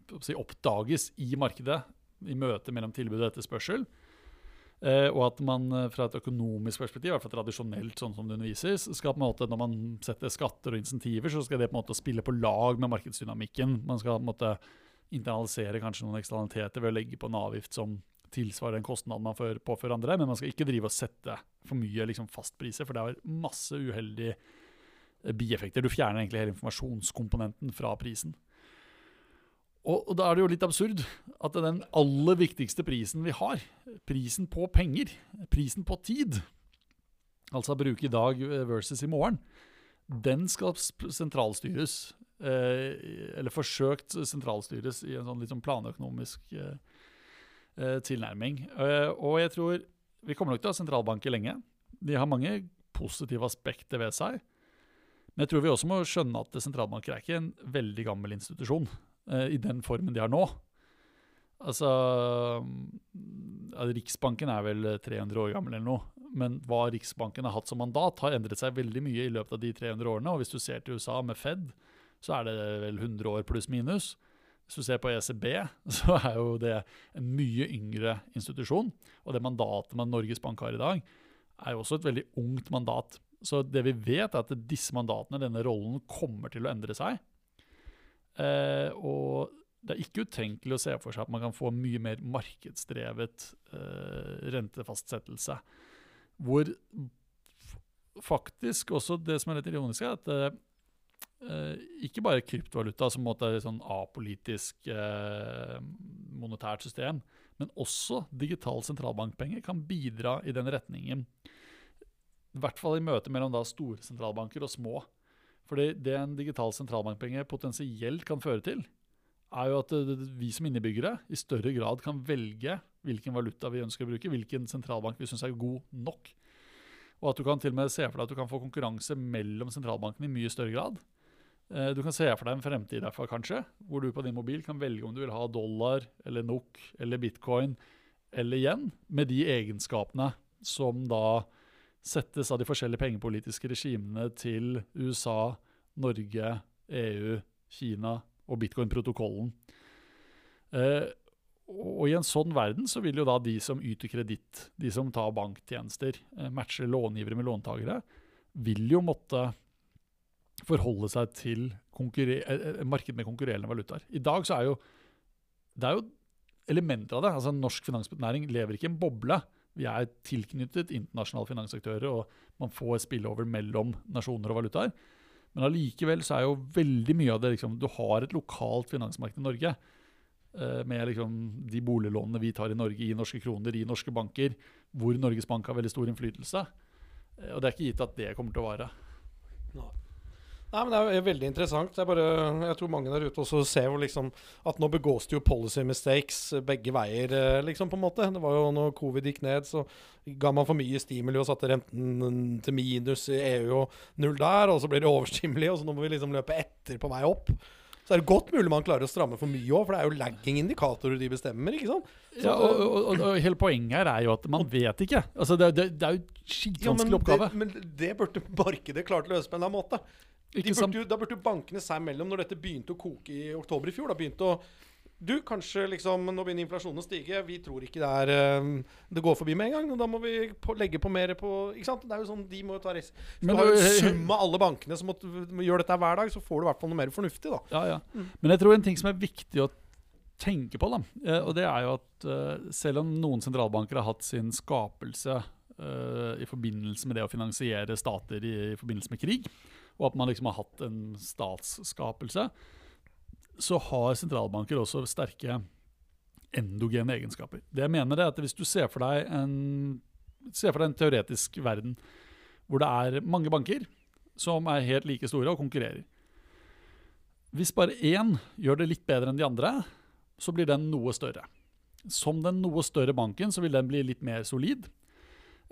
Oppdages i markedet, i møte mellom tilbud og etterspørsel. Eh, og at man eh, fra et økonomisk perspektiv, i hvert fall tradisjonelt, sånn som det undervises, skal på en måte, når man setter skatter og insentiver, så skal det på en måte spille på lag med markedsdynamikken. Man skal på en måte internalisere kanskje noen eksternaliteter ved å legge på en avgift som tilsvarer den kostnaden man påfører andre, men man skal ikke drive og sette for mye liksom, fastpriser, for det har masse uheldige eh, bieffekter. Du fjerner egentlig hele informasjonskomponenten fra prisen. Og, og da er det jo litt absurd at den aller viktigste prisen vi har, prisen på penger, prisen på tid, altså bruke i dag versus i morgen, den skal sentralstyres, eh, eller forsøkt sentralstyres i en sånn litt sånn planøkonomisk eh, eh, tilnærming. Eh, og jeg tror vi kommer nok til å ha sentralbanker lenge. De har mange positive aspekter ved seg. Men jeg tror vi også må skjønne at sentralbanker er ikke en veldig gammel institusjon eh, i den formen de har nå. Altså Riksbanken er vel 300 år gammel eller noe. Men hva Riksbanken har hatt som mandat, har endret seg veldig mye i løpet av de 300 årene. Og hvis du ser til USA med Fed, så er det vel 100 år pluss minus. Hvis du ser på ECB, [laughs] så er jo det en mye yngre institusjon. Og det mandatet man Norges Bank har i dag, er jo også et veldig ungt mandat. Så det vi vet, er at disse mandatene, denne rollen, kommer til å endre seg. Eh, og det er ikke utenkelig å se for seg at man kan få mye mer markedsdrevet eh, rentefastsettelse. Hvor faktisk også det som er litt ironisk, er at eh, ikke bare kryptovaluta som på måte er et sånn apolitisk eh, monetært system, men også digital sentralbankpenger kan bidra i den retningen. I hvert fall i møte mellom store sentralbanker og små. Fordi det en digital sentralbankpenge potensielt kan føre til, er jo at eh, vi som innebyggere i større grad kan velge hvilken valuta vi ønsker å bruke, hvilken sentralbank vi syns er god nok. Og at du kan til og med se for deg at du kan få konkurranse mellom sentralbankene i mye større grad. Eh, Du kan se for deg en fremtid derfor, kanskje, hvor du på din mobil kan velge om du vil ha dollar eller NOK eller bitcoin eller yen, med de egenskapene som da settes av de forskjellige pengepolitiske regimene til USA, Norge, EU, Kina og bitcoin-protokollen. Eh, og i en sånn verden så vil jo da de som yter kreditt, de som tar banktjenester, eh, matcher långivere med låntakere, vil jo måtte forholde seg til konkurre- eh, eh, marked med konkurrerende valutaer. I dag så er jo det er jo elementer av det. altså Norsk finansnæring lever ikke i en boble. Vi er tilknyttet internasjonale finansaktører, og man får spilleover mellom nasjoner og valutaer. Men allikevel så er jo veldig mye av det liksom, Du har et lokalt finansmarked i Norge. eh, Med liksom de boliglånene vi tar i Norge i norske kroner, i norske banker, hvor Norges Bank har veldig stor innflytelse. Eh, Og det er ikke gitt at det kommer til å vare. Nei, men Det er veldig interessant. Det er bare, jeg tror mange der ute også ser liksom, at nå begås det jo policy mistakes begge veier, eh, liksom, på en måte. Det var jo når covid gikk ned, så ga man for mye stimuli og satte renten til minus i EU og null der, og så blir det overstimuli, og så nå må vi liksom løpe etter på vei opp. Så er det godt mulig man klarer å stramme for mye òg, for det er jo lagging-indikatorer de bestemmer. ikke sant? Så, Ja, og, og, og, og hele poenget her er jo at man vet ikke. Altså, det, det, det er jo en ja, men, skitvanskelig oppgave. det, men det burde markedet klart å løse på en eller annen måte. Burde, da burde jo bankene seg mellom, når dette begynte å koke i oktober i fjor, da begynte å Du, kanskje liksom Nå begynner inflasjonen å stige. Vi tror ikke det er eh, Det går forbi med en gang. og Da må vi på, legge på mer på Ikke sant? Det er jo sånn, De må jo ta risk. Du har jo sum av alle bankene som må, må gjøre dette hver dag, så får du i hvert fall noe mer fornuftig, da. Ja, ja. Men jeg tror en ting som er viktig å tenke på, da, eh, og det er jo at eh, selv om noen sentralbanker har hatt sin skapelse uh, i forbindelse med det å finansiere stater i, i forbindelse med krig, og at man liksom har hatt en statsskapelse, så har sentralbanker også sterke endogene egenskaper. Det jeg mener er at Hvis du ser for deg en, ser for deg en teoretisk verden hvor det er mange banker som er helt like store og konkurrerer, hvis bare én gjør det litt bedre enn de andre, så blir den noe større. Som den noe større banken, så vil den bli litt mer solid.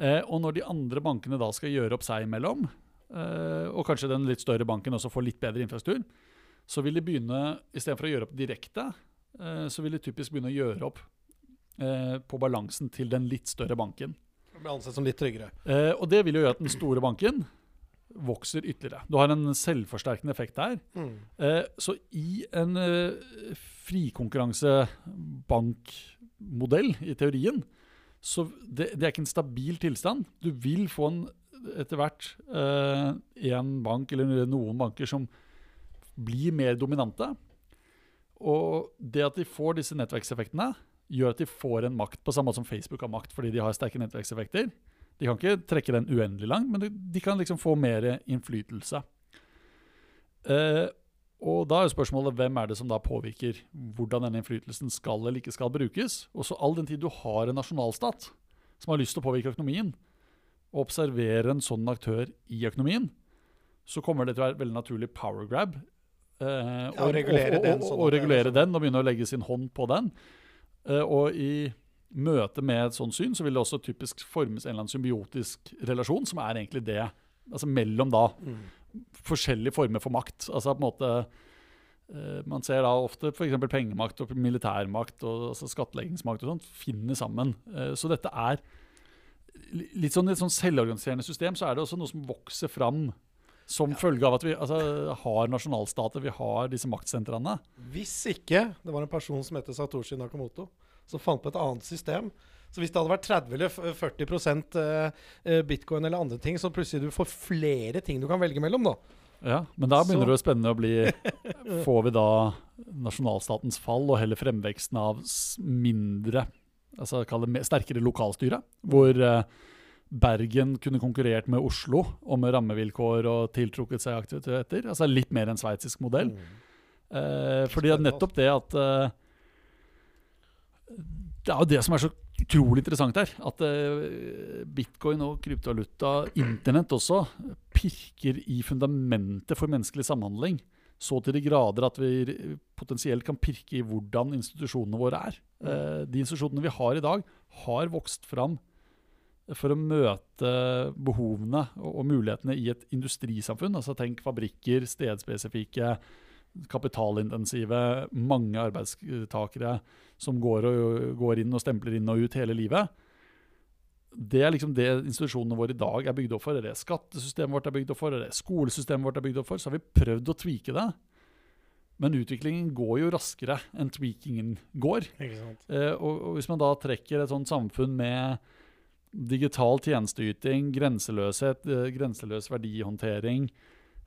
Eh, og når de andre bankene da skal gjøre opp seg imellom, og kanskje den litt større banken også får litt bedre infrastruktur, så vil de begynne, istedenfor å gjøre opp direkte, eh, så vil de typisk begynne å gjøre opp eh, på balansen til den litt større banken. Det blir ansett som litt tryggere. Eh, og det vil jo gjøre at den store banken vokser ytterligere. Du har en selvforsterkende effekt der. Mm. Eh, så i en eh, frikonkurransebankmodell, i teorien, så det, det er ikke en stabil tilstand. Du vil få en, etter hvert eh, en bank eller noen banker som blir mer dominante. Og det at de får disse nettverkseffektene, gjør at de får en makt, på samme måte som Facebook har makt fordi de har sterke nettverkseffekter. De kan ikke trekke den uendelig langt, men de, de kan liksom få mer innflytelse. Eh, og da er jo spørsmålet hvem er det som da påvirker hvordan denne innflytelsen skal eller ikke skal brukes. Og så all den tid du har en nasjonalstat som har lyst til å påvirke økonomien, og observere en sånn aktør i økonomien, så kommer det til å være veldig naturlig power grab. Eh, Ja, å regulere og, den og, sånn og, er regulere liksom- den og begynne å legge sin hånd på den. Eh, og i møte med et sånt syn, så vil det også typisk formes en eller annen symbiotisk relasjon, som er egentlig det. Altså mellom da Mm. forskjellige former for makt. Altså på en måte eh, Man ser da ofte f.eks. pengemakt og militærmakt og altså skattleggingsmakt og sånt finner sammen. Eh, så dette er litt sånn et sånn selvorganiserende system, så er det også noe som vokser fram som følge av at vi altså, har nasjonalstater, vi har disse maktsentrene. Hvis ikke det var en person som heter Satoshi Nakamoto, som fant på et annet system. Så hvis det hadde vært 30 eller 40 eh, eh, bitcoin eller andre ting, så plutselig du får flere ting du kan velge mellom, da. Ja, Men da begynner Så- det spennende å bli [laughs] Får vi da nasjonalstatens fall og heller fremveksten av mindre altså kall det sterkere lokalstyre? Hvor eh, Bergen kunne konkurrert med Oslo om rammevilkår og tiltrukket seg aktiviteter. Altså litt mer enn sveitsisk modell. Eh, fordi Spennende, nettopp det at eh, Det er jo det som er så utrolig interessant her. At eh, bitcoin og kryptovaluta, internett også, pirker i fundamentet for menneskelig samhandling. Så til de grader at vi potensielt kan pirke i hvordan institusjonene våre er. Eh, de institusjonene vi har i dag, har vokst fram for å møte behovene og mulighetene i et industrisamfunn. Altså tenk fabrikker, stedspesifikke, kapitalintensive, mange arbeidstakere som går, og, går inn og stempler inn og ut hele livet. Det er liksom det institusjonene våre i dag er bygd opp for. Det er skattesystemet vårt er bygd opp for, det er skolesystemet vårt er bygd opp for. Så har vi prøvd å tweake det. Men utviklingen går jo raskere enn tweakingen går. Eh, og, og hvis man da trekker et sånt samfunn med digital tjenesteyting, grenseløshet, eh, grenseløs verdihåndtering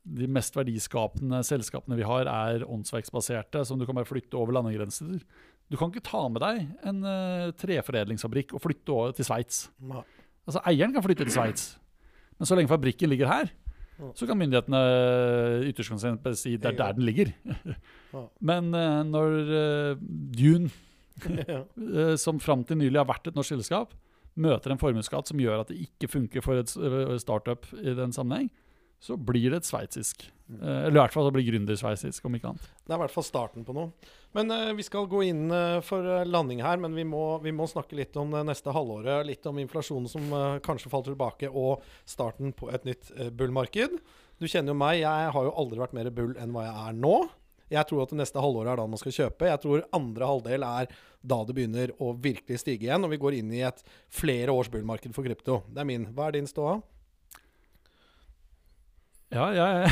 De mest verdiskapende selskapene vi har, er åndsverksbaserte, som du kan bare flytte over landegrenser. Du kan ikke ta med deg en uh, treforedlingsfabrikk og flytte over til Sveits. Altså, eieren kan flytte til Sveits, men så lenge fabrikken ligger her, så kan myndighetene eh, ytterst si det er der den ligger. [laughs] Men uh, når uh, Dune [laughs] eh, som fram til nylig har vært et norsk selskap, møter en formuesskatt som gjør at det ikke funker for et startup i den sammenheng, så blir det et sveitsisk eller i hvert fall så blir gründersveitsisk, om ikke annet. Det er i hvert fall starten på noe. Men uh, vi skal gå inn uh, for eh, landing her, men vi må, vi må snakke litt om det neste halvåret. Litt om inflasjonen som uh, kanskje faller tilbake, og starten på et nytt bullmarked. Du kjenner jo meg, jeg har jo aldri vært mer bull enn hva jeg er nå. Jeg tror at det neste halvåret er da man skal kjøpe. Jeg tror andre halvdel er da det begynner å virkelig stige igjen, og vi går inn i et flere års bullmarked for krypto. Det er min. Hva er din ståa? Ja, [laughs] jeg,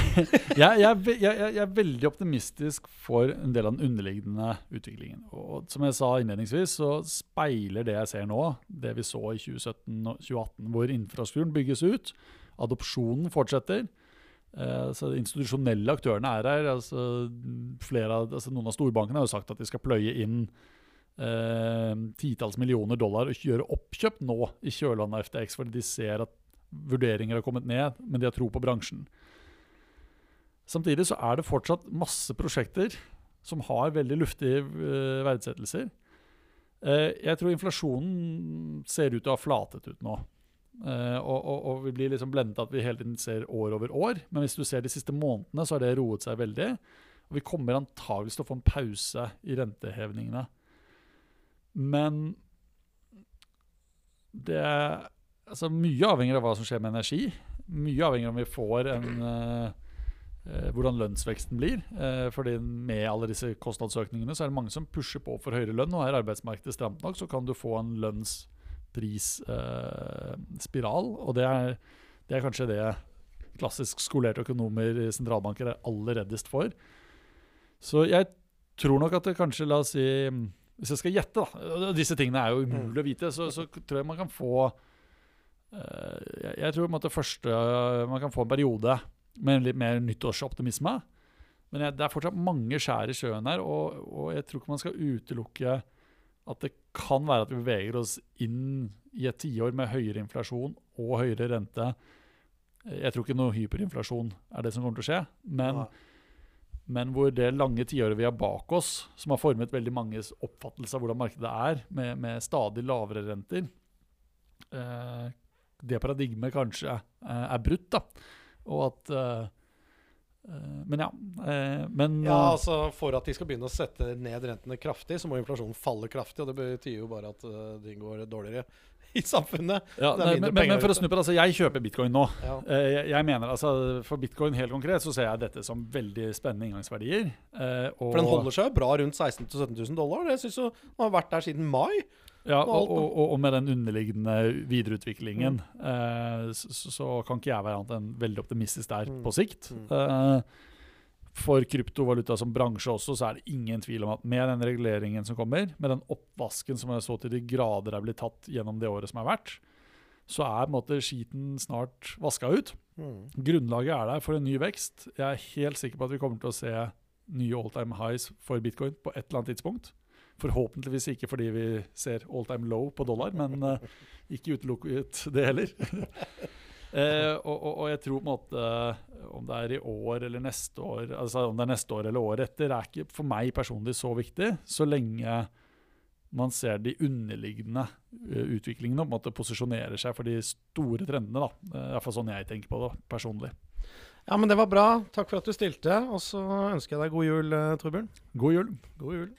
jeg, jeg, jeg, er veldig optimistisk for en del av den underliggende utviklingen. Og som jeg sa innledningsvis, så speiler det jeg ser nå, det vi så i 2017 og 2018, hvor infrastrukturen bygges ut, adopsjonen fortsetter. Eh, så De institusjonelle aktørene er her. Altså, av, altså noen av storbankene har jo sagt at de skal pløye inn eh, titalls millioner dollar og gjøre oppkjøp nå i kjølvannet av FTX, fordi de ser at vurderinger har kommet ned, men de har tro på bransjen. Samtidig så er det fortsatt masse prosjekter som har veldig luftige uh, verdsettelser. Uh, jeg tror inflasjonen ser ut til å ha flatet ut nå. Uh, og, og, og, vi blir liksom blendet at vi hele tiden ser år over år. Men hvis du ser de siste månedene, så har det roet seg veldig. Og vi kommer antagelig til å få en pause i rentehevningene. Men det altså, Mye avhenger av hva som skjer med energi. Mye avhenger av om vi får en eh, hvordan lønnsveksten blir. Eh, fordi Med alle disse kostnadsøkningene så er det mange som pusher på for høyere lønn. Og er arbeidsmarkedet stramt nok, så kan du få en lønnsprisspiral. Eh, og det er, det er, kanskje det klassisk skolerte økonomer i sentralbanker er aller reddest for. Så jeg tror nok at det kanskje, la oss si Hvis jeg skal gjette, da Disse tingene er jo umulig å vite, så, så tror jeg man kan få jeg, jeg, tror på en første man kan få en periode med litt mer nyttårsoptimisme. Men jeg, det er fortsatt mange skjær i sjøen her, og, og, jeg tror ikke man skal utelukke at det kan være at vi beveger oss inn i et tiår med høyere inflasjon og høyere rente. Jeg tror ikke noe hyperinflasjon er det som kommer til å skje, men, men hvor det lange tiåret vi har bak oss, som har formet veldig manges oppfattelse av hvordan markedet er, med, med stadig lavere renter eh, Det paradigmet kanskje eh, er brutt. da og at uh, men ja. Men Ja, altså For at de skal begynne å sette ned rentene kraftig, så må inflasjonen falle kraftig. Og det betyr jo bare at de går dårligere [laughs] i samfunnet. Ja, nei, men, men, for å snu på det, altså jeg kjøper bitcoin nå. Ja. Jeg, jeg, mener altså For bitcoin helt konkret så ser jeg dette som veldig spennende inngangsverdier. for den holder seg bra rundt 16 000-17 000 dollar. Det syns jo den har vært der siden mai. Ja, og, og, og, med den underliggende videreutviklingen mm. eh, så, så, kan ikke jeg være annet enn veldig optimistisk der mm. på sikt. Mm. Eh, for kryptovaluta som bransje også, så er det ingen tvil om at med den reguleringen som kommer, med den oppvasken som jeg så til de grader er blitt tatt gjennom det året som er vært, så er på en måte skiten snart vaska ut. Mm. Grunnlaget er der for en ny vekst. Jeg er helt sikker på at vi kommer til å se nye all time highs for bitcoin på et eller annet tidspunkt. Forhåpentligvis ikke fordi vi ser all time low på dollar, men uh, ikke utelukket det heller. uh, [laughs] og, og, og, jeg tror på en måte om det er i år eller neste år, altså om det er neste år eller året etter, er ikke for meg personlig så viktig, så lenge man ser de underliggende uh, utviklingene og på en måte posisjonerer seg for de store trendene. da. Iallfall sånn jeg tenker på det personlig. Ja, men det var bra. Takk for at du stilte. Og så ønsker jeg deg god jul, Torbjørn. God jul. God jul.